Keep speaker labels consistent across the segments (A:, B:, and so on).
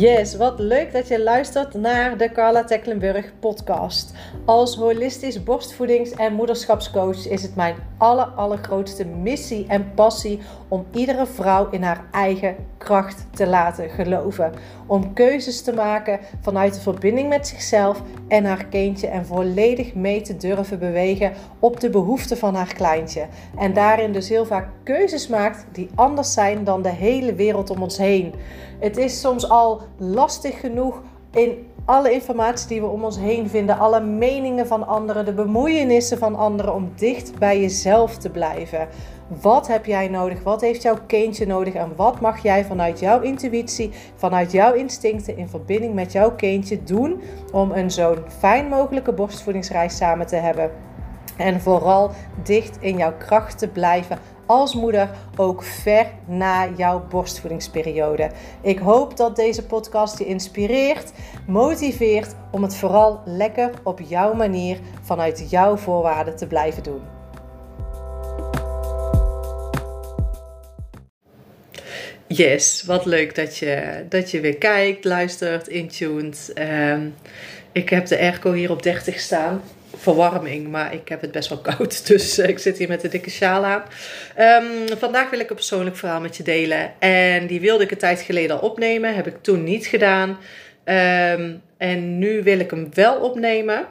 A: Yes, wat leuk dat je luistert naar de Carla Tecklenburg podcast. Als holistisch borstvoedings- en moederschapscoach is het mijn aller, allergrootste missie en passie om iedere vrouw in haar eigen kracht te laten geloven. Om keuzes te maken vanuit de verbinding met zichzelf en haar kindje en volledig mee te durven bewegen op de behoeften van haar kleintje. En daarin dus heel vaak keuzes maakt die anders zijn dan de hele wereld om ons heen. Het is soms al lastig genoeg in alle informatie die we om ons heen vinden, alle meningen van anderen, de bemoeienissen van anderen, om dicht bij jezelf te blijven. Wat heb jij nodig? Wat heeft jouw kindje nodig? En wat mag jij vanuit jouw intuïtie, vanuit jouw instincten in verbinding met jouw kindje doen om een zo'n fijn mogelijke borstvoedingsreis samen te hebben? En vooral dicht in jouw kracht te blijven als moeder ook ver na jouw borstvoedingsperiode. Ik hoop dat deze podcast je inspireert, motiveert om het vooral lekker op jouw manier vanuit jouw voorwaarden te blijven doen. Yes, wat leuk dat je, dat je weer kijkt, luistert, intuned. Um, ik heb de airco hier op 30 staan verwarming, maar ik heb het best wel koud. Dus ik zit hier met de dikke sjaal aan. Um, vandaag wil ik een persoonlijk verhaal met je delen. En die wilde ik een tijd geleden al opnemen. Heb ik toen niet gedaan. Um, en nu wil ik hem wel opnemen.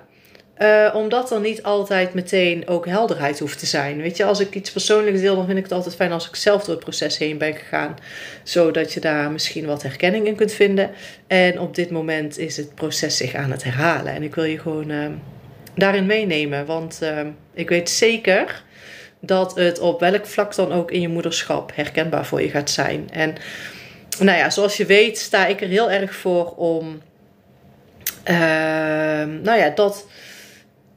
A: Uh, omdat er niet altijd meteen ook helderheid hoeft te zijn. Weet je, als ik iets persoonlijks deel, dan vind ik het altijd fijn als ik zelf door het proces heen ben gegaan. Zodat je daar misschien wat herkenning in kunt vinden. En op dit moment is het proces zich aan het herhalen. En ik wil je gewoon. Uh, daarin meenemen. Want uh, ik weet zeker dat het op welk vlak dan ook in je moederschap herkenbaar voor je gaat zijn. En nou ja, zoals je weet sta ik er heel erg voor om. Uh, nou ja, dat.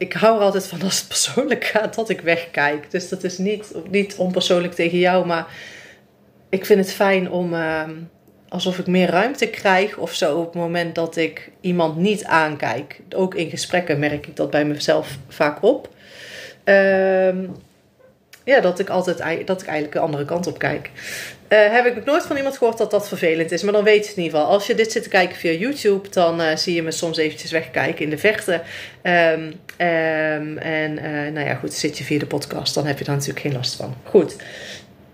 A: Ik hou er altijd van als het persoonlijk gaat dat ik wegkijk. Dus dat is niet, niet onpersoonlijk tegen jou, maar ik vind het fijn om. Uh, alsof ik meer ruimte krijg of zo op het moment dat ik iemand niet aankijk. Ook in gesprekken merk ik dat bij mezelf vaak op. Um, ja, dat ik altijd dat ik eigenlijk de andere kant op kijk. Uh, heb ik nog nooit van iemand gehoord dat dat vervelend is. Maar dan weet je het in ieder geval. Als je dit zit te kijken via YouTube, dan uh, zie je me soms eventjes wegkijken in de verte. Um, um, en uh, nou ja, goed, zit je via de podcast, dan heb je daar natuurlijk geen last van. Goed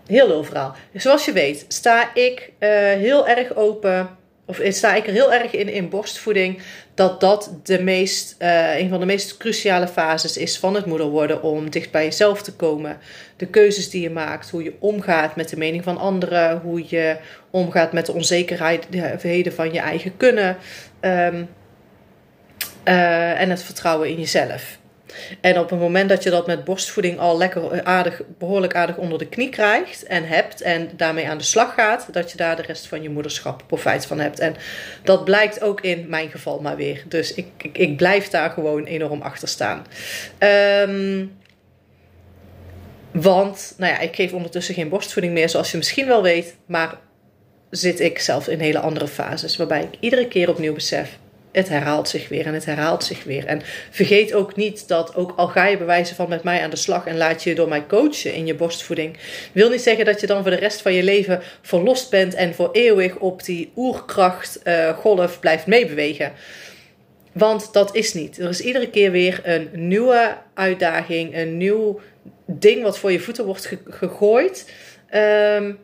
A: heel overal. Zoals je weet, sta ik heel erg open. Of sta ik er heel erg in in borstvoeding. Dat dat de meest, uh, een van de meest cruciale fases is van het moeder worden. Om dicht bij jezelf te komen. De keuzes die je maakt. Hoe je omgaat met de mening van anderen. Hoe je omgaat met de onzekerheden van je eigen kunnen. Um, uh, en het vertrouwen in jezelf. En op het moment dat je dat met borstvoeding al lekker aardig, behoorlijk aardig onder de knie krijgt en hebt en daarmee aan de slag gaat, dat je daar de rest van je moederschap profijt van hebt. En dat blijkt ook in mijn geval maar weer. Dus ik, ik, ik blijf daar gewoon enorm achter staan. Um, want, nou ja, ik geef ondertussen geen borstvoeding meer, zoals je misschien wel weet. Maar zit ik zelf in hele andere fases, waarbij ik iedere keer opnieuw besef: het herhaalt zich weer en het herhaalt zich weer. En vergeet ook niet dat, ook al ga je bewijzen van met mij aan de slag en laat je je door mij coachen in je borstvoeding, wil niet zeggen dat je dan voor de rest van je leven verlost bent en voor eeuwig op die oerkracht uh, golf blijft meebewegen. Want dat is niet. Er is iedere keer weer een nieuwe uitdaging, een nieuw ding wat voor je voeten wordt gegooid. Um,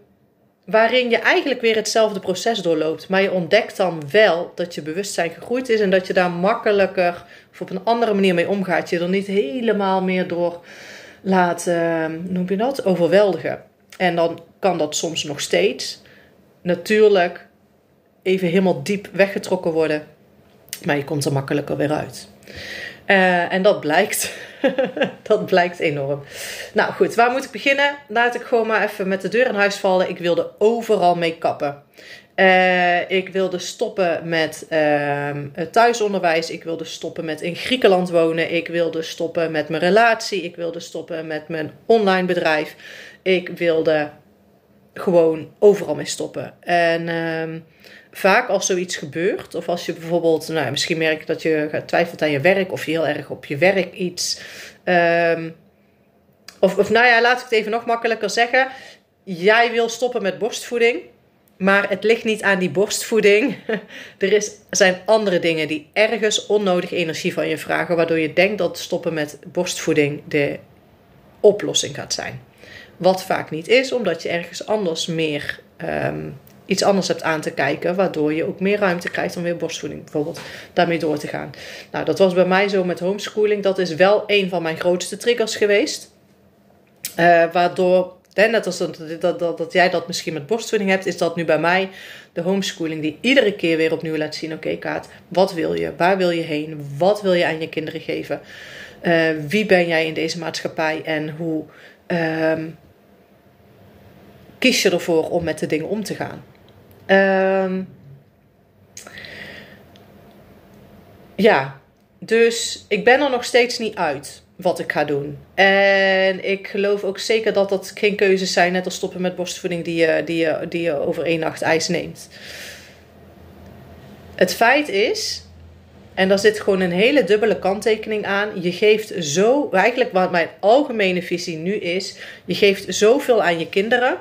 A: waarin je eigenlijk weer hetzelfde proces doorloopt. Maar je ontdekt dan wel dat je bewustzijn gegroeid is en dat je daar makkelijker of op een andere manier mee omgaat. Je er niet helemaal meer door laat, uh, noem je dat, overweldigen. En dan kan dat soms nog steeds natuurlijk even helemaal diep weggetrokken worden. Maar je komt er makkelijker weer uit. Uh, en dat blijkt. dat blijkt enorm. Nou goed, waar moet ik beginnen? Laat ik gewoon maar even met de deur in huis vallen. Ik wilde overal mee kappen. Uh, ik wilde stoppen met uh, thuisonderwijs. Ik wilde stoppen met in Griekenland wonen. Ik wilde stoppen met mijn relatie. Ik wilde stoppen met mijn online bedrijf. Ik wilde gewoon overal mee stoppen. En uh, vaak als zoiets gebeurt, of als je bijvoorbeeld, nou, misschien merkt dat je twijfelt aan je werk, of je heel erg op je werk iets. Um, of, of nou ja, laat ik het even nog makkelijker zeggen. Jij wil stoppen met borstvoeding, Maar het ligt niet aan die borstvoeding. er is, zijn andere dingen die ergens onnodig energie van je vragen, waardoor je denkt dat stoppen met borstvoeding de oplossing gaat zijn. Wat vaak niet is, omdat je ergens anders meer ehm, iets anders hebt aan te kijken, waardoor je ook meer ruimte krijgt om weer borstvoeding bijvoorbeeld daarmee door te gaan. Nou, dat was bij mij zo met homeschooling. Dat is wel een van mijn grootste triggers geweest. Uh, waardoor, net als dat, dat, dat, dat, jij dat misschien met borstvoeding hebt, is dat nu bij mij de homeschooling die iedere keer weer opnieuw laat zien: oké, Kaat, wat wil je? Waar wil je heen? Wat wil je aan je kinderen geven? Uh, wie ben jij in deze maatschappij en hoe uh, kies je ervoor om met de dingen om te gaan? Um, ja, dus ik ben er nog steeds niet uit wat ik ga doen. En ik geloof ook zeker dat dat geen keuzes zijn, net als stoppen met borstvoeding, die je, die je, die je over één nacht ijs neemt. Het feit is, en daar zit gewoon een hele dubbele kanttekening aan. Je geeft zo, eigenlijk wat mijn algemene visie nu is, je geeft zoveel aan je kinderen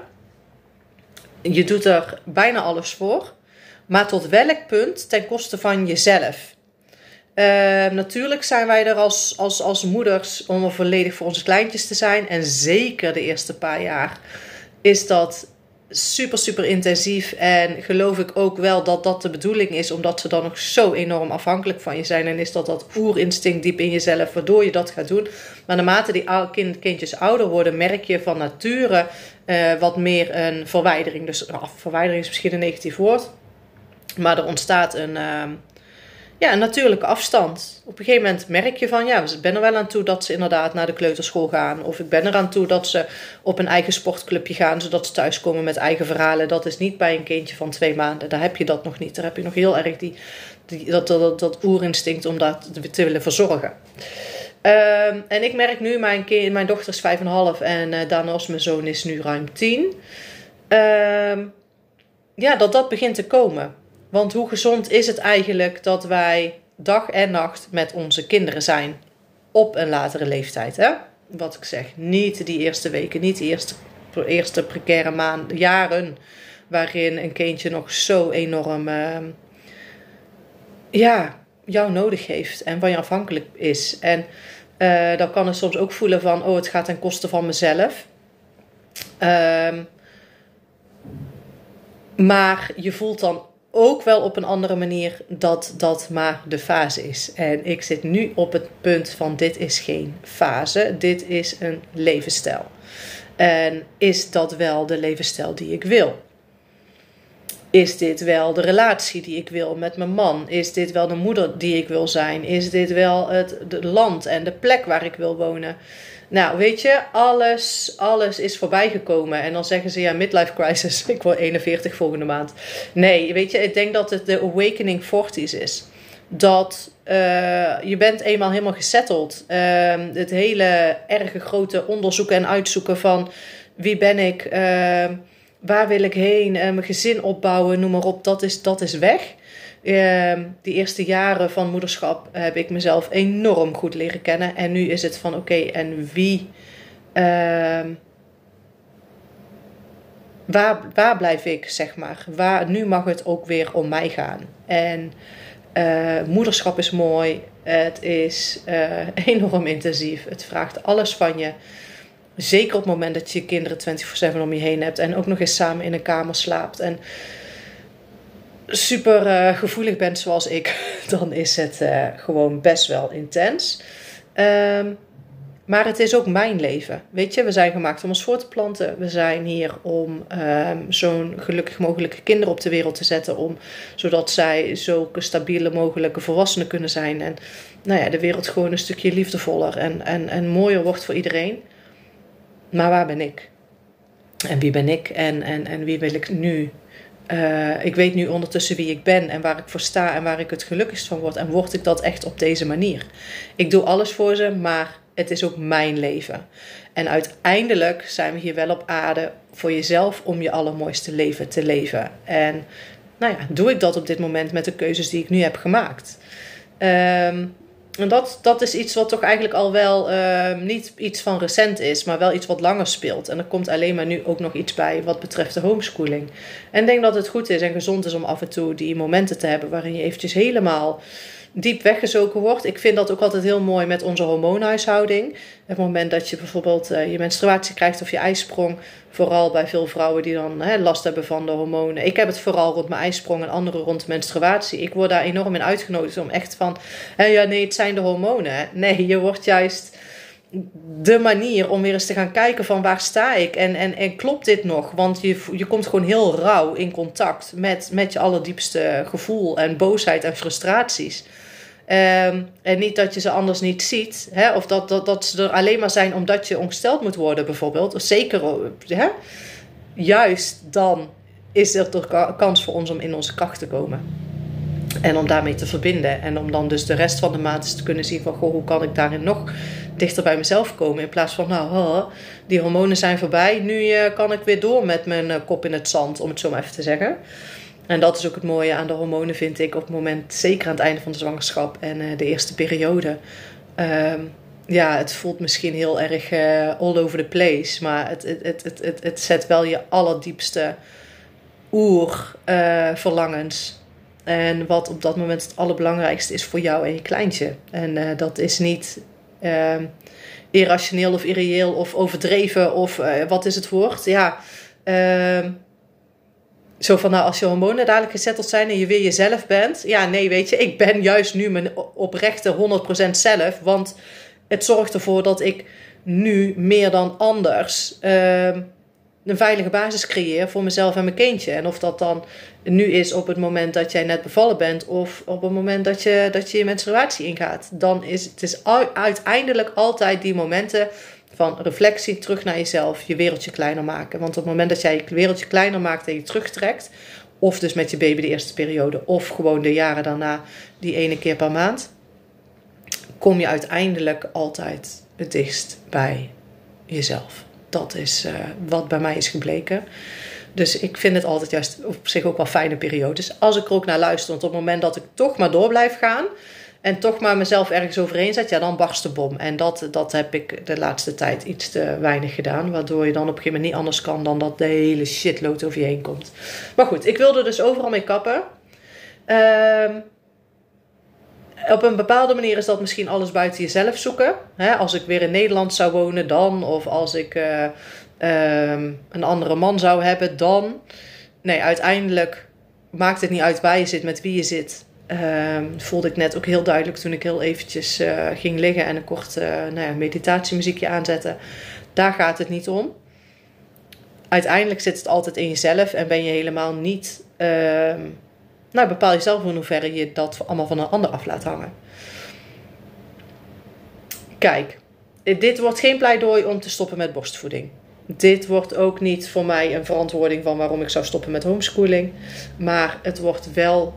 A: je doet er bijna alles voor. Maar tot welk punt ten koste van jezelf? Uh, natuurlijk zijn wij er als, als, als moeders om er volledig voor onze kleintjes te zijn. En zeker de eerste paar jaar is dat super, super intensief. En geloof ik ook wel dat dat de bedoeling is, omdat ze dan nog zo enorm afhankelijk van je zijn. En is dat dat oerinstinct diep in jezelf, waardoor je dat gaat doen. Maar naarmate die kind, kindjes ouder worden, merk je van nature uh, wat meer een verwijdering. Dus uh, verwijdering is misschien een negatief woord. Maar er ontstaat een, uh, ja, een natuurlijke afstand. Op een gegeven moment merk je van, ja, ik ben er wel aan toe dat ze inderdaad naar de kleuterschool gaan. Of ik ben er aan toe dat ze op een eigen sportclubje gaan, zodat ze thuiskomen met eigen verhalen. Dat is niet bij een kindje van twee maanden. Daar heb je dat nog niet. Daar heb je nog heel erg die, dat, dat, dat, oerinstinct om dat te willen verzorgen. Ehm, en ik merk nu, mijn, kind, mijn dochter is 5,5 en uh, daarnaast mijn zoon is nu ruim 10. Ehm, ja, dat dat begint te komen. Want hoe gezond is het eigenlijk dat wij dag en nacht met onze kinderen zijn op een latere leeftijd? Hè? Wat ik zeg, niet die eerste weken, niet de eerste, eerste precaire maanden, jaren waarin een kindje nog zo enorm uh, ja, jou nodig heeft en van je afhankelijk is. En uh, dan kan het soms ook voelen van, oh, het gaat ten koste van mezelf. Um, maar je voelt dan ook wel op een andere manier dat dat maar de fase is. En ik zit nu op het punt van dit is geen fase, dit is een levensstijl. En is dat wel de levensstijl die ik wil? Is dit wel de relatie die ik wil met mijn man? Is dit wel de moeder die ik wil zijn? Is dit wel het, land en de plek waar ik wil wonen? Nou, weet je, alles, alles is voorbij gekomen. En dan zeggen ze ja, midlife crisis. Ik word 41 volgende maand. Nee, weet je, ik denk dat het de awakening 40s is. Dat uh, je bent eenmaal helemaal gesetteld. Uh, het hele erge grote onderzoeken en uitzoeken van wie ben ik. Uh, waar wil ik heen, uh, mijn gezin opbouwen, noem maar op, dat is, dat is weg. Uh, die eerste jaren van moederschap heb ik mezelf enorm goed leren kennen. En nu is het van oké, en wie. Uh, waar, waar blijf ik, zeg maar? Waar, nu mag het ook weer om mij gaan. En uh, moederschap is mooi. Het is uh, enorm intensief. Het vraagt alles van je. Zeker op het moment dat je je kinderen 24-7 om je heen hebt. En ook nog eens samen in een kamer slaapt. En super uh, gevoelig bent zoals ik. Dan is het uh, gewoon best wel intens. Um, maar het is ook mijn leven. Weet je, we zijn gemaakt om ons voor te planten. We zijn hier om um, zo'n gelukkig mogelijke kinderen op de wereld te zetten. Om, zodat zij zulke stabiele mogelijke volwassenen kunnen zijn. En nou ja, de wereld gewoon een stukje liefdevoller en, en, en mooier wordt voor iedereen. Maar waar ben ik? En wie ben ik? En, en, en wie wil ik nu? Uh, ik weet nu ondertussen wie ik ben en waar ik voor sta en waar ik het gelukkigst van word. En word ik dat echt op deze manier? Ik doe alles voor ze, maar het is ook mijn leven. En uiteindelijk zijn we hier wel op aarde voor jezelf om je allermooiste leven te leven. En nou ja, doe ik dat op dit moment met de keuzes die ik nu heb gemaakt. Um, en dat, dat is iets wat toch eigenlijk al wel ehm, niet iets van recent is, maar wel iets wat langer speelt. En er komt alleen maar nu ook nog iets bij wat betreft de homeschooling. En ik denk dat het goed is en gezond is om af en toe die momenten te hebben waarin je eventjes helemaal diep weggezogen wordt. Ik vind dat ook altijd heel mooi met onze hormoonhuishouding. Het moment dat je bijvoorbeeld uh, je menstruatie krijgt of je ijsprong. Vooral bij veel vrouwen die dan hè, last hebben van de hormonen. Ik heb het vooral rond mijn ijsprong en anderen rond menstruatie. Ik word daar enorm in uitgenodigd om echt van... Hè, ja, nee, het zijn de hormonen. Nee, je wordt juist de manier om weer eens te gaan kijken van waar sta ik en, en, en klopt dit nog? Want je, je komt gewoon heel rauw in contact met, met je allerdiepste gevoel en boosheid en frustraties. Ehm, en niet dat je ze anders niet ziet. Hè? Of dat, dat, dat ze er alleen maar zijn omdat je ongesteld moet worden, bijvoorbeeld. Zeker, hè? juist dan is er toch kans voor ons om in onze kracht te komen. En om daarmee te verbinden. En om dan dus de rest van de maand eens te kunnen zien van... Goh, hoe kan ik daarin nog dichter bij mezelf komen? In plaats van, nou, die hormonen zijn voorbij. Nu uh, kan ik weer door met mijn uh, kop in het zand, om het zo maar even te zeggen. En dat is ook het mooie aan de hormonen, vind ik, op het moment, zeker aan het einde van de zwangerschap en uh, de eerste periode. Uh, ja, het voelt misschien heel erg uh, all over the place, maar het, het, het, het, het, het zet wel je allerdiepste oer-verlangens. Uh, en wat op dat moment het allerbelangrijkste is voor jou en je kleintje. En dat is niet ehm, irrationeel of irreëel of overdreven of wat is het woord? Ja. Ehm, zo van, nou, als je hormonen dadelijk gezetteld zijn en je weer jezelf bent. Ja, nee, weet je, ik ben juist nu mijn oprechte 100% zelf. Want het zorgt ervoor dat ik nu meer dan anders uh, een veilige basis creëer voor mezelf en mijn kindje. En of dat dan nu is op het moment dat jij net bevallen bent of op het moment dat je dat je, je menstruatie ingaat. Dan is het is uiteindelijk altijd die momenten van reflectie terug naar jezelf, je wereldje kleiner maken. Want op het moment dat jij je wereldje kleiner maakt en je terugtrekt, of dus met je baby de eerste periode, of gewoon de jaren daarna, die ene keer per maand, kom je uiteindelijk altijd het dichtst bij jezelf. Dat is uh, wat bij mij is gebleken. Dus ik vind het altijd juist op zich ook wel fijne periodes. Als ik er ook naar luister, want op het moment dat ik toch maar door blijf gaan, en toch maar mezelf ergens overheen zet, ja, dan barst de bom. En dat, dat heb ik de laatste tijd iets te weinig gedaan. Waardoor je dan op een gegeven moment niet anders kan dan dat de hele shitload over je heen komt. Maar goed, ik wilde dus overal mee kappen. Uh, op een bepaalde manier is dat misschien alles buiten jezelf zoeken. als ik weer in Nederland zou wonen, dan. Of als ik uh, een andere man zou hebben, dan. Nee, uiteindelijk maakt het niet uit waar je zit, met wie je zit. Uh, voelde ik net ook heel duidelijk toen ik heel eventjes uh, ging liggen en een kort uh, nou ja, meditatiemuziekje aanzette. Daar gaat het niet om. Uiteindelijk zit het altijd in jezelf en ben je helemaal niet. Uh, nou, bepaal jezelf in hoeverre je dat allemaal van een ander af laat hangen. Kijk, dit wordt geen pleidooi om te stoppen met borstvoeding. Dit wordt ook niet voor mij een verantwoording van waarom ik zou stoppen met homeschooling. Maar het wordt wel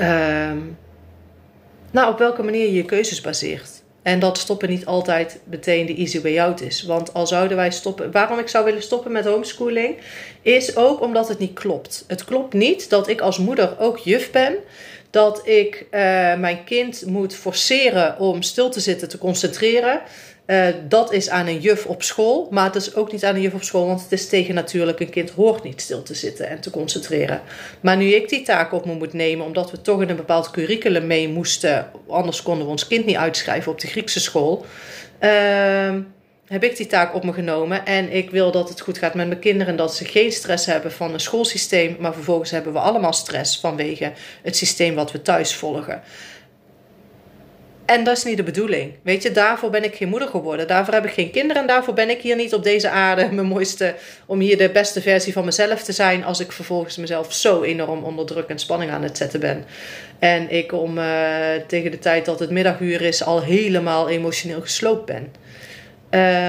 A: Ehm, nou, op welke manier je je keuzes baseert. En dat stoppen niet altijd meteen de easy way out is. Want al zouden wij stoppen. Waarom ik zou willen stoppen met homeschooling. Is ook omdat het niet klopt. Het klopt niet dat ik als moeder ook juf ben. Dat ik uh, mijn kind moet forceren om stil te zitten, te concentreren. Uh, dat is aan een juf op school, maar het is ook niet aan een juf op school, want het is tegen natuurlijk een kind hoort niet stil te zitten en te concentreren. Maar nu ik die taak op me moet nemen, omdat we toch in een bepaald curriculum mee moesten, anders konden we ons kind niet uitschrijven op de Griekse school, uh, heb ik die taak op me genomen. En ik wil dat het goed gaat met mijn kinderen, dat ze geen stress hebben van een schoolsysteem, maar vervolgens hebben we allemaal stress vanwege het systeem wat we thuis volgen. En dat is niet de bedoeling. Weet je, daarvoor ben ik geen moeder geworden. Daarvoor heb ik geen kinderen. En daarvoor ben ik hier niet op deze aarde mijn mooiste. om hier de beste versie van mezelf te zijn. als ik vervolgens mezelf zo enorm onder druk en spanning aan het zetten ben. En ik om uh, tegen de tijd dat het middaguur is. al helemaal emotioneel gesloopt ben.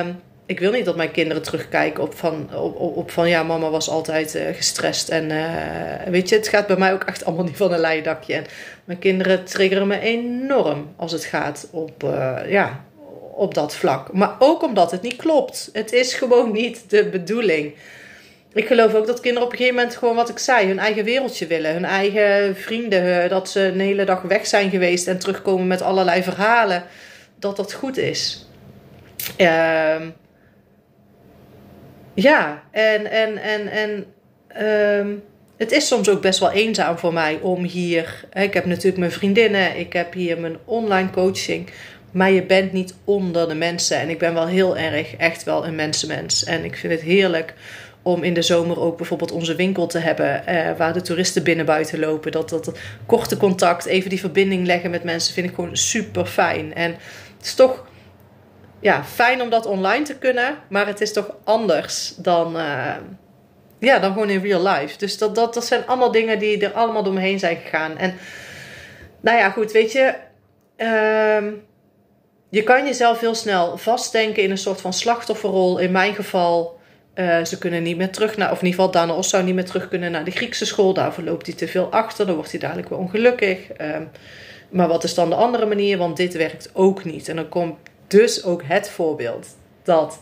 A: Um, ik wil niet dat mijn kinderen terugkijken op van, op, op, van ja, mama was altijd uh, gestrest. En uh, weet je, het gaat bij mij ook echt allemaal niet van een leidakje. En mijn kinderen triggeren me enorm als het gaat op, uh, ja, op dat vlak. Maar ook omdat het niet klopt. Het is gewoon niet de bedoeling. ik geloof ook dat kinderen op een gegeven moment gewoon wat ik zei, hun eigen wereldje willen. Hun eigen vrienden, dat ze een hele dag weg zijn geweest en terugkomen met allerlei verhalen. Dat dat goed is. Ehm, ja, en, en, en, en ehm, het is soms ook best wel eenzaam voor mij om hier. Ik heb natuurlijk mijn vriendinnen, ik heb hier mijn online coaching. Maar je bent niet onder de mensen. En ik ben wel heel erg, echt wel een mensenmens. En ik vind het heerlijk om in de zomer ook bijvoorbeeld onze winkel te hebben. Eh, waar de toeristen binnen buiten lopen. Dat, dat, dat korte contact, even die verbinding leggen met mensen, vind ik gewoon super fijn. En het is toch ja, fijn om dat online te kunnen. Maar het is toch anders dan. Uh, ja, dan gewoon in real life. Dus dat, dat, dat zijn allemaal dingen die er allemaal door me heen zijn gegaan. En nou ja, goed, weet je. Uh, je kan jezelf heel snel vastdenken in een soort van slachtofferrol. In mijn geval, uh, ze kunnen niet meer terug naar, of in ieder geval Dana Os zou niet meer terug kunnen naar de Griekse school. Daarvoor loopt hij te veel achter, dan wordt hij dadelijk weer ongelukkig. Uh, maar wat is dan de andere manier? Want dit werkt ook niet. En dan komt dus ook het voorbeeld dat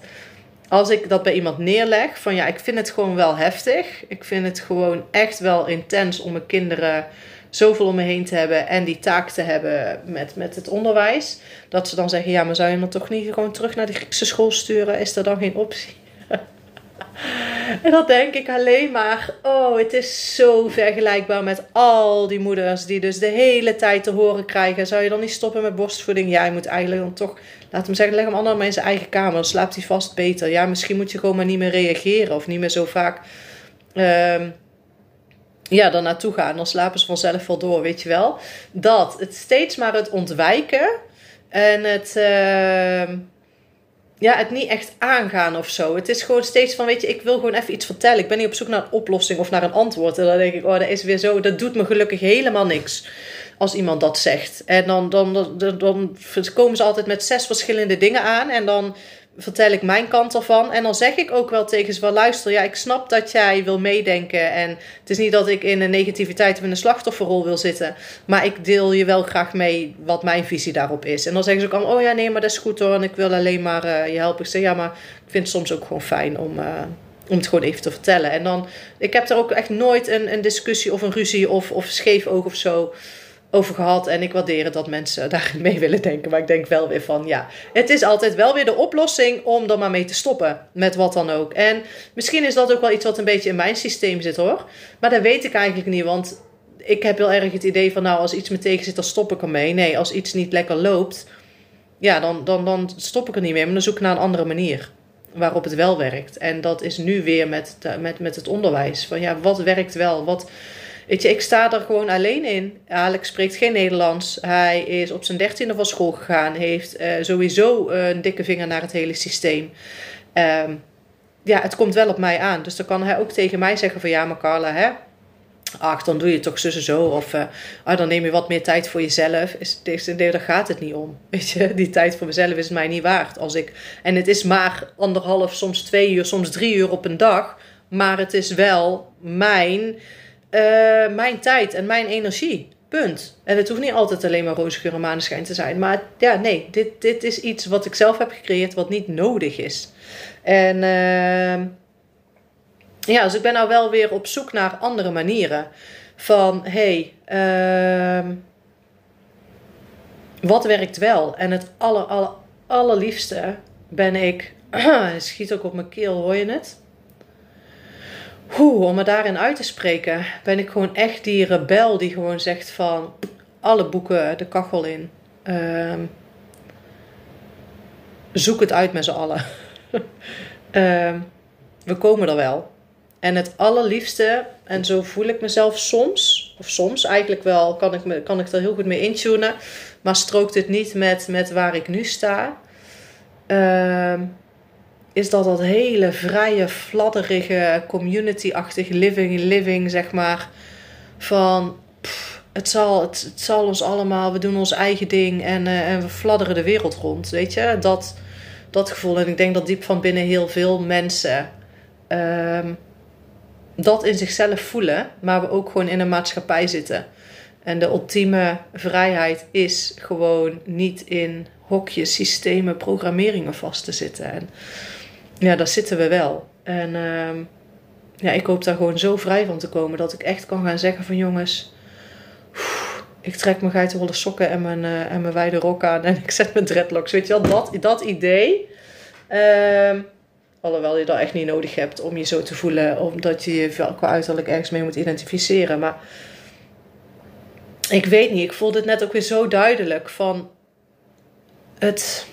A: als ik dat bij iemand neerleg, van ja, ik vind het gewoon wel heftig. Ik vind het gewoon echt wel intens om mijn kinderen zoveel om me heen te hebben en die taak te hebben met, met het onderwijs. Dat ze dan zeggen, ja, maar zou je dan toch niet gewoon terug naar de Griekse school sturen? Is er dan geen optie? en dan denk ik alleen maar, oh, het is zo vergelijkbaar met al die moeders die dus de hele tijd te horen krijgen. Zou je dan niet stoppen met borstvoeding? Ja, je moet eigenlijk dan toch, laat hem zeggen, leg hem allemaal in zijn eigen kamer. Dan slaapt hij vast beter. Ja, misschien moet je gewoon maar niet meer reageren of niet meer zo vaak... Um, ja, dan naartoe gaan. Dan slapen ze vanzelf wel door, weet je wel. Dat, het steeds maar het ontwijken en het, uh, ja, het niet echt aangaan of zo. Het is gewoon steeds van, weet je, ik wil gewoon even iets vertellen. Ik ben niet op zoek naar een oplossing of naar een antwoord. En dan denk ik, oh, dat is weer zo, dat doet me gelukkig helemaal niks. Als iemand dat zegt. En dan, dan, dan, dan komen ze altijd met zes verschillende dingen aan. En dan vertel ik mijn kant ervan. En dan zeg ik ook wel tegen ze van luister, ja, ik snap dat jij wil meedenken. En het is niet dat ik in een negativiteit of in een slachtofferrol wil zitten. Maar ik deel je wel graag mee wat mijn visie daarop is. En dan zeggen ze ook allemaal, oh ja, nee, maar dat is goed hoor. En ik wil alleen maar uh, je helpen. Ik zeg, ja, maar ik vind het soms ook gewoon fijn om... Uh, om het gewoon even te vertellen. En dan, ik heb er ook echt nooit een, een discussie of een ruzie of, of scheef oog of zo over gehad. En ik waardeer dat mensen daarin mee willen denken. Maar ik denk wel weer van ja, het is altijd wel weer de oplossing om er maar mee te stoppen. Met wat dan ook. En misschien is dat ook wel iets wat een beetje in mijn systeem zit hoor. Maar dat weet ik eigenlijk niet. Want ik heb heel erg het idee van nou, als iets me tegen zit, dan stop ik ermee. Nee, als iets niet lekker loopt, ja, dan, dan, dan stop ik er niet mee. Maar dan zoek ik naar een andere manier waarop het wel werkt. En dat is nu weer met, met, met het onderwijs. Van ja, wat werkt wel? Wat Weet je, ik sta er gewoon alleen in. Alex spreekt geen Nederlands. Hij is op zijn dertiende van school gegaan. Heeft uh, sowieso een dikke vinger naar het hele systeem. Um, ja, het komt wel op mij aan. Dus dan kan hij ook tegen mij zeggen van ja, maar Carla, hè. Ach, dan doe je toch en zo. Of uh, ah, dan neem je wat meer tijd voor jezelf. Is, is, daar gaat het niet om. Weet je, die tijd voor mezelf is mij niet waard. Als ik, en het is maar anderhalf, soms twee uur, soms drie uur op een dag. Maar het is wel mijn uh, mijn tijd en mijn energie. Punt. En het hoeft niet altijd alleen maar roze geur en maneschijn te zijn. Maar ja, nee, dit, dit is iets wat ik zelf heb gecreëerd wat niet nodig is. En uh, ja, dus ik ben nou wel weer op zoek naar andere manieren. Van, hé, hey, uh, wat werkt wel? En het aller, aller, allerliefste ben ik... schiet ook op mijn keel, hoor je het? Om me daarin uit te spreken, ben ik gewoon echt die rebel die gewoon zegt van alle boeken de kachel in. Uh, zoek het uit met z'n allen. uh, we komen er wel. En het allerliefste, en zo voel ik mezelf soms, of soms eigenlijk wel, kan ik, me, kan ik er heel goed mee intunen, maar strookt het niet met, met waar ik nu sta. Uh, is dat dat hele vrije, fladderige, community-achtige living, living, zeg maar. Van het, zal, het, zal ons allemaal, we doen ons eigen ding en, uh, en we fladderen de wereld rond. Weet je, dat, dat gevoel. En ik denk dat diep van binnen heel veel mensen um, dat in zichzelf voelen, maar we ook gewoon in een maatschappij zitten. En de ultieme vrijheid is gewoon niet in hokjes, systemen, programmeringen vast te zitten. En ja, daar zitten we wel. En uh, ja, ik hoop daar gewoon zo vrij van te komen dat ik echt kan gaan zeggen van jongens, ik trek mijn geitenwolle sokken en mijn, uh, en mijn wijde rok aan en ik zet mijn dreadlocks. Weet je wel, dat, dat idee. Um, alhoewel je dat echt niet nodig hebt om je zo te voelen, omdat je je qua uiterlijk ergens mee moet identificeren. Maar ik weet niet, ik voelde het net ook weer zo duidelijk van het.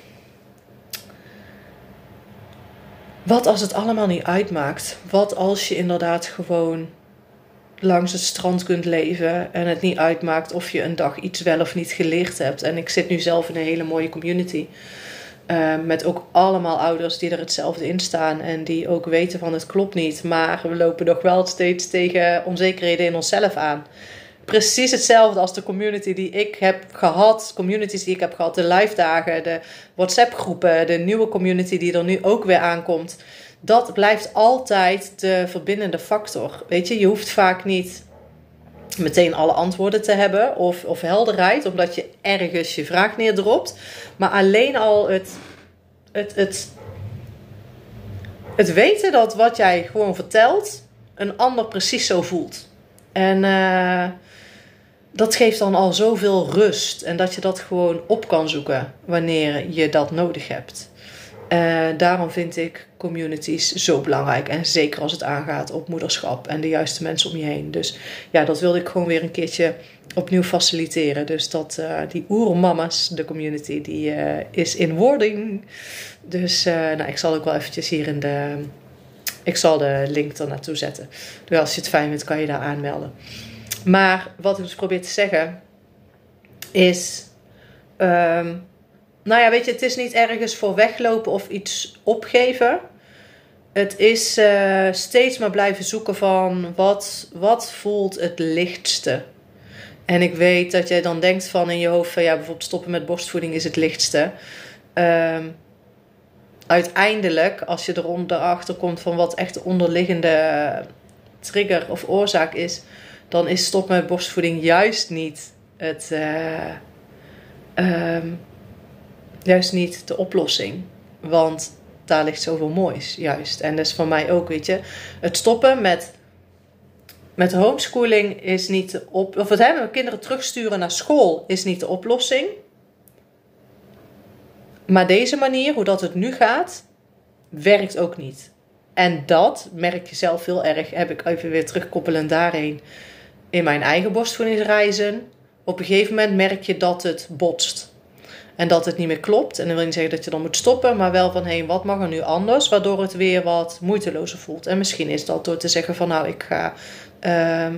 A: Wat als het allemaal niet uitmaakt? Wat als je inderdaad gewoon langs het strand kunt leven en het niet uitmaakt of je een dag iets wel of niet geleerd hebt? En ik zit nu zelf in een hele mooie community. Uh, met ook allemaal ouders die er hetzelfde in staan en die ook weten van het klopt niet. Maar we lopen nog wel steeds tegen onzekerheden in onszelf aan precies hetzelfde als de community die ik heb gehad. Communities die ik heb gehad. De live dagen, de WhatsApp groepen, de nieuwe community die er nu ook weer aankomt. Dat blijft altijd de verbindende factor. Weet je, je hoeft vaak niet meteen alle antwoorden te hebben of, of helderheid, omdat je ergens je vraag neerdropt. Maar alleen al het, het, het, het weten dat wat jij gewoon vertelt, een ander precies zo voelt. En uh, dat geeft dan al zoveel rust. En dat je dat gewoon op kan zoeken wanneer je dat nodig hebt. Uh, daarom vind ik communities zo belangrijk. En zeker als het aangaat op moederschap en de juiste mensen om je heen. Dus ja, dat wilde ik gewoon weer een keertje opnieuw faciliteren. Dus dat uh, die oermama's, de community, die uh, is in wording. Dus nou, ik zal ook wel eventjes hier in de... Ik zal de link er naartoe zetten. Dus als je het fijn vindt, kan je daar aanmelden. Maar wat ik dus probeer te zeggen is. Um, nou ja, weet je, het is niet ergens voor weglopen of iets opgeven. Het is uh, steeds maar blijven zoeken van wat, wat voelt het lichtste. En ik weet dat jij dan denkt van in je hoofd van ja, bijvoorbeeld stoppen met borstvoeding is het lichtste. Um, uiteindelijk, als je erachter komt van wat echt de onderliggende trigger of oorzaak is, dan is stop met borstvoeding juist niet het. Uh, um, juist niet de oplossing. Want daar ligt zoveel moois, juist. En dat is voor mij ook, weet je. Het stoppen met, met homeschooling is niet de op... Of het hebben kinderen terugsturen naar school is niet de oplossing. Maar deze manier, hoe dat het nu gaat, werkt ook niet. En dat merk je zelf heel erg, heb ik even weer terugkoppelend daarheen in mijn eigen borstvoedingsreizen. Op een gegeven moment merk je dat het botst. En dat het niet meer klopt. En dan wil niet zeggen dat je dan moet stoppen, maar wel van hé, hey, wat mag er nu anders? Waardoor het weer wat moeitelozer voelt. En misschien is dat door te zeggen van nou, ik ga uh,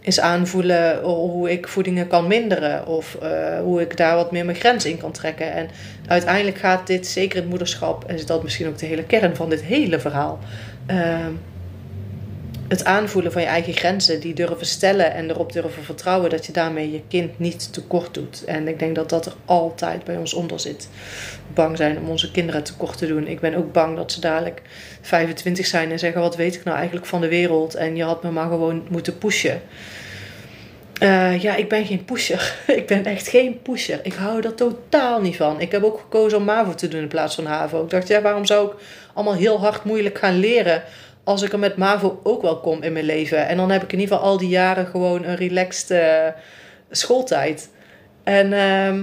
A: eens aanvoelen hoe ik voedingen kan minderen. Of uh, hoe ik daar wat meer mijn grens in kan trekken. En uiteindelijk gaat dit, zeker het moederschap, en is dat misschien ook de hele kern van dit hele verhaal. Uh, het aanvoelen van je eigen grenzen, die durven stellen en erop durven vertrouwen dat je daarmee je kind niet tekort doet. En ik denk dat dat er altijd bij ons onder zit. Bang zijn om onze kinderen tekort te doen. Ik ben ook bang dat ze dadelijk 25 zijn en zeggen: Wat weet ik nou eigenlijk van de wereld? En je had me maar gewoon moeten pushen. Uh, ja, ik ben geen pusher. ik ben echt geen pusher. Ik hou er totaal niet van. Ik heb ook gekozen om MAVO te doen in plaats van HAVO. Ik dacht, ja, waarom zou ik allemaal heel hard moeilijk gaan leren als ik er met MAVO ook wel kom in mijn leven. En dan heb ik in ieder geval al die jaren gewoon een relaxed uh, schooltijd. En uh,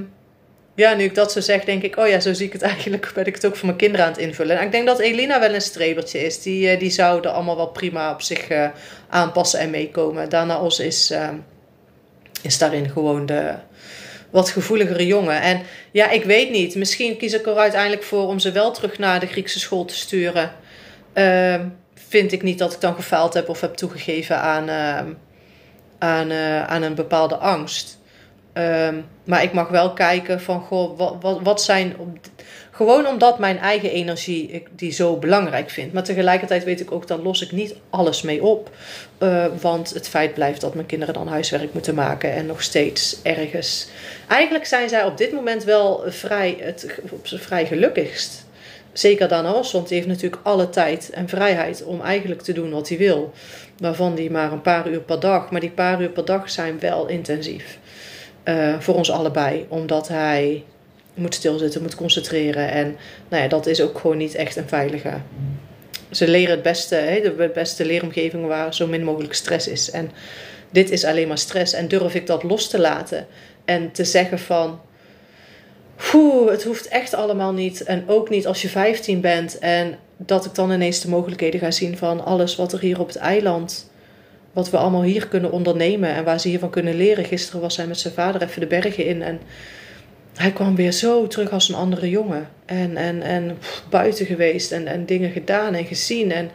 A: ja, nu ik dat zo zeg, denk ik, oh ja, zo zie ik het eigenlijk, ben ik het ook voor mijn kinderen aan het invullen. En ik denk dat Elina wel een strebertje is. Die, uh, die zou er allemaal wel prima op zich uh, aanpassen en meekomen. Daarna Os is, ehm, is daarin gewoon de wat gevoeligere jongen. En ja, ik weet niet. Misschien kies ik er uiteindelijk voor om ze wel terug naar de Griekse school te sturen. Uh, vind ik niet dat ik dan gefaald heb of heb toegegeven aan, uh, aan, uh, aan een bepaalde angst. Um, maar ik mag wel kijken van, goh, wat, wat, wat zijn... Gewoon omdat mijn eigen energie ik die zo belangrijk vind. Maar tegelijkertijd weet ik ook, dat los ik niet alles mee op. Uh, want het feit blijft dat mijn kinderen dan huiswerk moeten maken. En nog steeds ergens... Eigenlijk zijn zij op dit moment wel vrij, het, vrij gelukkigst. Zeker Danos, want die heeft natuurlijk alle tijd en vrijheid om eigenlijk te doen wat hij wil. Waarvan die maar een paar uur per dag. Maar die paar uur per dag zijn wel intensief. Uh, voor ons allebei. Omdat hij moet stilzitten, moet concentreren. En nou ja, dat is ook gewoon niet echt een veilige ze leren het beste, hè, de beste leeromgeving waar zo min mogelijk stress is. En dit is alleen maar stress. En durf ik dat los te laten en te zeggen van, Het hoeft echt allemaal niet. En ook niet als je 15 bent. En dat ik dan ineens de mogelijkheden ga zien van alles wat er hier op het eiland. Wat we allemaal hier kunnen ondernemen en waar ze hiervan kunnen leren. Gisteren was hij met zijn vader even de bergen in. En hij kwam weer zo terug als een andere jongen. En, en, en buiten geweest en, en dingen gedaan en gezien. En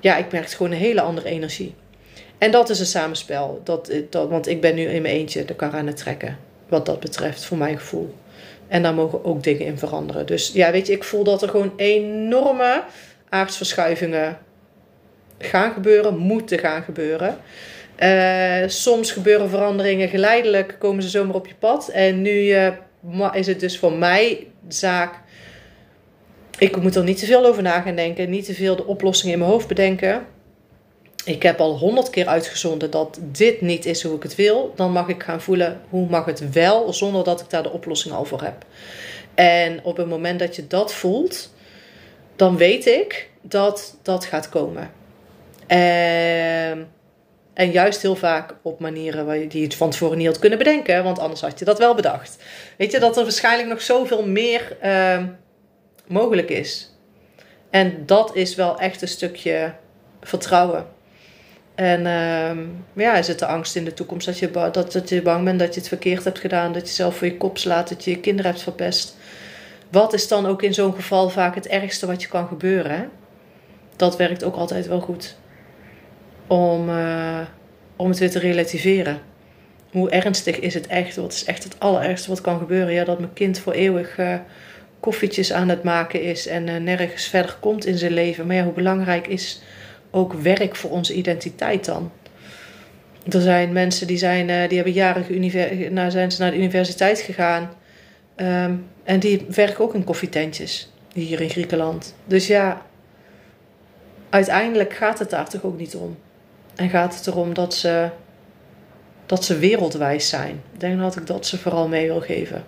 A: ja, ik merkte gewoon een hele andere energie. En dat is een samenspel. Dat, dat, want ik ben nu in mijn eentje de kar aan het trekken. Wat dat betreft, voor mijn gevoel. En daar mogen ook dingen in veranderen. Dus ja, weet je, ik voel dat er gewoon enorme aardsverschuivingen gaan gebeuren, moeten gaan gebeuren. Uh, soms gebeuren veranderingen geleidelijk, komen ze zomaar op je pad. En nu uh, is het dus voor mij zaak. Ik moet er niet te veel over na gaan denken, niet te veel de oplossingen in mijn hoofd bedenken ik heb al honderd keer uitgezonden dat dit niet is hoe ik het wil. Dan mag ik gaan voelen hoe mag het wel, zonder dat ik daar de oplossing al voor heb. En op het moment dat je dat voelt, dan weet ik dat dat gaat komen. En, en juist heel vaak op manieren waar je die het van tevoren niet had kunnen bedenken, want anders had je dat wel bedacht. Weet je dat er waarschijnlijk nog zoveel meer uh, mogelijk is. En dat is wel echt een stukje vertrouwen. En uh, ja, zit de angst in de toekomst dat je, dat, dat je bang bent dat je het verkeerd hebt gedaan, dat je zelf voor je kop slaat, dat je je kinderen hebt verpest. Wat is dan ook in zo'n geval vaak het ergste wat je kan gebeuren? Dat werkt ook altijd wel goed. Om, uh, om het weer te relativeren. Hoe ernstig is het echt? Wat is echt het allerergste wat kan gebeuren? Ja, dat mijn kind voor eeuwig uh, koffietjes aan het maken is en uh, nergens verder komt in zijn leven. Maar ja, hoe belangrijk is ook werk voor onze identiteit dan. Er zijn mensen die, zijn, uh, die hebben jaren nou, zijn ze naar de universiteit gegaan. Um, en die werken ook in koffietentjes hier in Griekenland. Dus ja, uiteindelijk gaat het daar toch ook niet om. En gaat het erom dat ze, dat ze wereldwijs zijn. Ik denk dat ik dat ze vooral mee wil geven.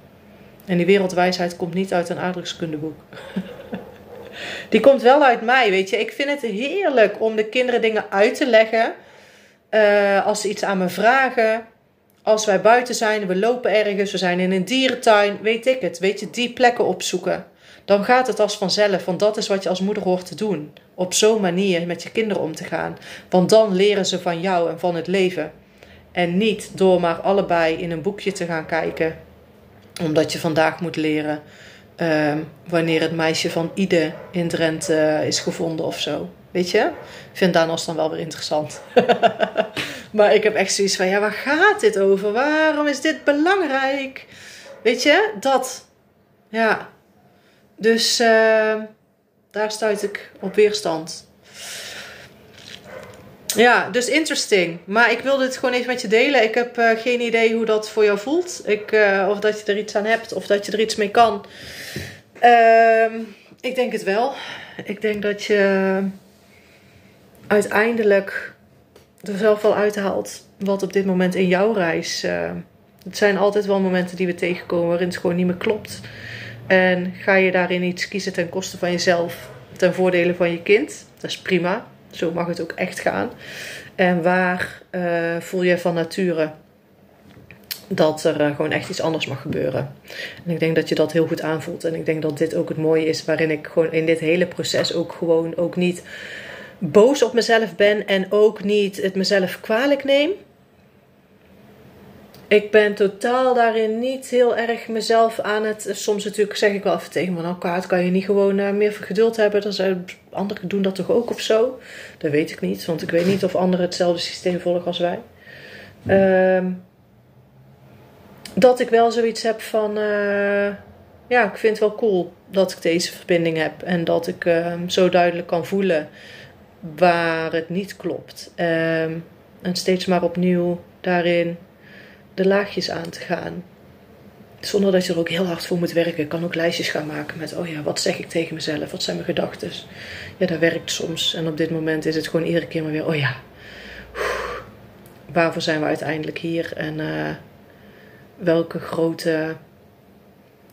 A: En die wereldwijsheid komt niet uit een aardrijkskundeboek. Die komt wel uit mij, weet je. Ik vind het heerlijk om de kinderen dingen uit te leggen. Uh, als ze iets aan me vragen. Als wij buiten zijn, we lopen ergens, we zijn in een dierentuin, weet ik het. Weet je, die plekken opzoeken. Dan gaat het als vanzelf, want dat is wat je als moeder hoort te doen. Op zo'n manier met je kinderen om te gaan. Want dan leren ze van jou en van het leven. En niet door maar allebei in een boekje te gaan kijken. Omdat je vandaag moet leren Ehm, wanneer het meisje van Ide in Drenthe uh, is gevonden of zo. Weet je? Ik vind Danos dan wel weer interessant. maar ik heb echt zoiets van: ja, waar gaat dit over? Waarom is dit belangrijk? Weet je? Dat. Ja. Dus uh, daar stuit ik op weerstand. Ja, dus interesting. Maar ik wilde het gewoon even met je delen. Ik heb uh, geen idee hoe dat voor jou voelt. Ik, uh, of dat je er iets aan hebt. Of dat je er iets mee kan. Uh, ik denk het wel. Ik denk dat je uiteindelijk er zelf wel uithaalt wat op dit moment in jouw reis. Uh, het zijn altijd wel momenten die we tegenkomen waarin het gewoon niet meer klopt. En ga je daarin iets kiezen ten koste van jezelf, ten voordele van je kind? Dat is prima. Zo mag het ook echt gaan. En waar uh, voel je van nature dat er uh, gewoon echt iets anders mag gebeuren? En ik denk dat je dat heel goed aanvoelt. En ik denk dat dit ook het mooie is waarin ik gewoon in dit hele proces ook gewoon ook niet boos op mezelf ben en ook niet het mezelf kwalijk neem ik ben totaal daarin niet heel erg mezelf aan het. Soms natuurlijk zeg ik wel even tegen me, kaart kan je niet gewoon uh, meer geduld hebben. Dan zijn anderen doen dat toch ook of zo? Dat weet ik niet, want ik weet niet of anderen hetzelfde systeem volgen als wij. Uh, dat ik wel zoiets heb van, uh, ja, ik vind het wel cool dat ik deze verbinding heb en dat ik ehm, zo duidelijk kan voelen waar het niet klopt. Ehm, en steeds maar opnieuw daarin de laagjes aan te gaan. Zonder dat je er ook heel hard voor moet werken. Ik kan ook lijstjes gaan maken met, oh ja, wat zeg ik tegen mezelf? Wat zijn mijn gedachten? Ja, dat werkt soms. En op dit moment is het gewoon iedere keer maar weer, oh ja, waarvoor zijn we uiteindelijk hier? En uh, welke grote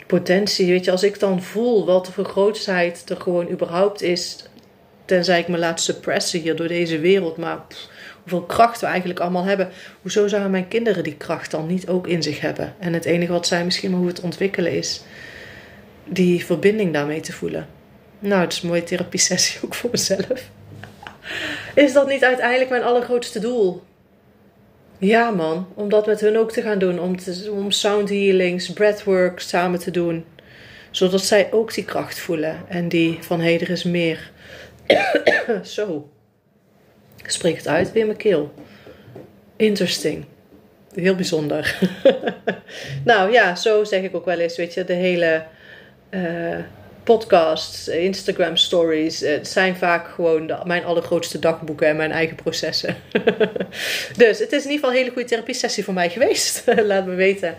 A: potentie, weet je, als ik dan voel wat voor grootheid er gewoon überhaupt is tenzij ik me laat suppressen hier door deze wereld. Maar hoeveel kracht we eigenlijk allemaal hebben. Hoezo zouden mijn kinderen die kracht dan niet ook in zich hebben? En het enige wat zij misschien maar hoe het ontwikkelen is, die verbinding daarmee te voelen. Nou, het is een mooie therapie sessie ook voor mezelf. Is dat niet uiteindelijk mijn allergrootste doel? Ja, man. Om dat met hun ook te gaan doen. Om, om sound healings, breathwork samen te doen. Zodat zij ook die kracht voelen. En die van hey, er is meer. Zo. Ik spreek het uit weer mijn keel. Interesting. Heel bijzonder. nou ja, zo zeg ik ook wel eens. Weet je, de hele. Uh, podcasts, Instagram stories. Het zijn vaak gewoon mijn allergrootste dagboeken en mijn eigen processen. dus het is in ieder geval een hele goede therapie sessie voor mij geweest. Laat me weten.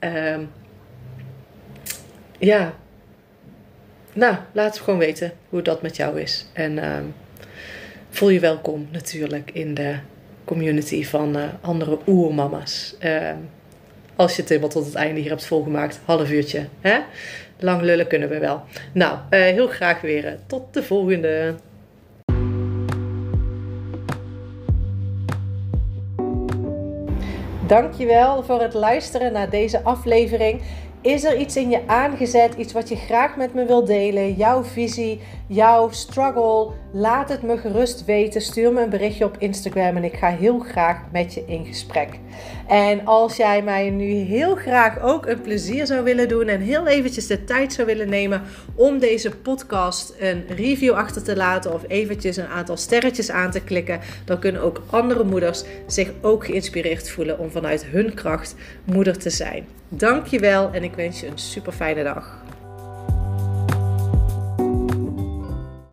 A: Um, ja. Nou, laat het gewoon weten hoe dat met jou is. En um, voel je welkom natuurlijk in de community van uh, andere oermama's. Um, als je het helemaal tot het einde hier hebt volgemaakt. Half uurtje. Hè? lang lullen kunnen we wel. Nou, uh, heel graag weer. Tot de volgende. Dankjewel voor het luisteren naar deze aflevering. Is er iets in je aangezet, iets wat je graag met me wilt delen? Jouw visie, jouw struggle? Laat het me gerust weten. Stuur me een berichtje op Instagram en ik ga heel graag met je in gesprek. En als jij mij nu heel graag ook een plezier zou willen doen en heel eventjes de tijd zou willen nemen om deze podcast een review achter te laten of eventjes een aantal sterretjes aan te klikken, dan kunnen ook andere moeders zich ook geïnspireerd voelen om vanuit hun kracht moeder te zijn. Dankjewel en ik wens je een super fijne dag.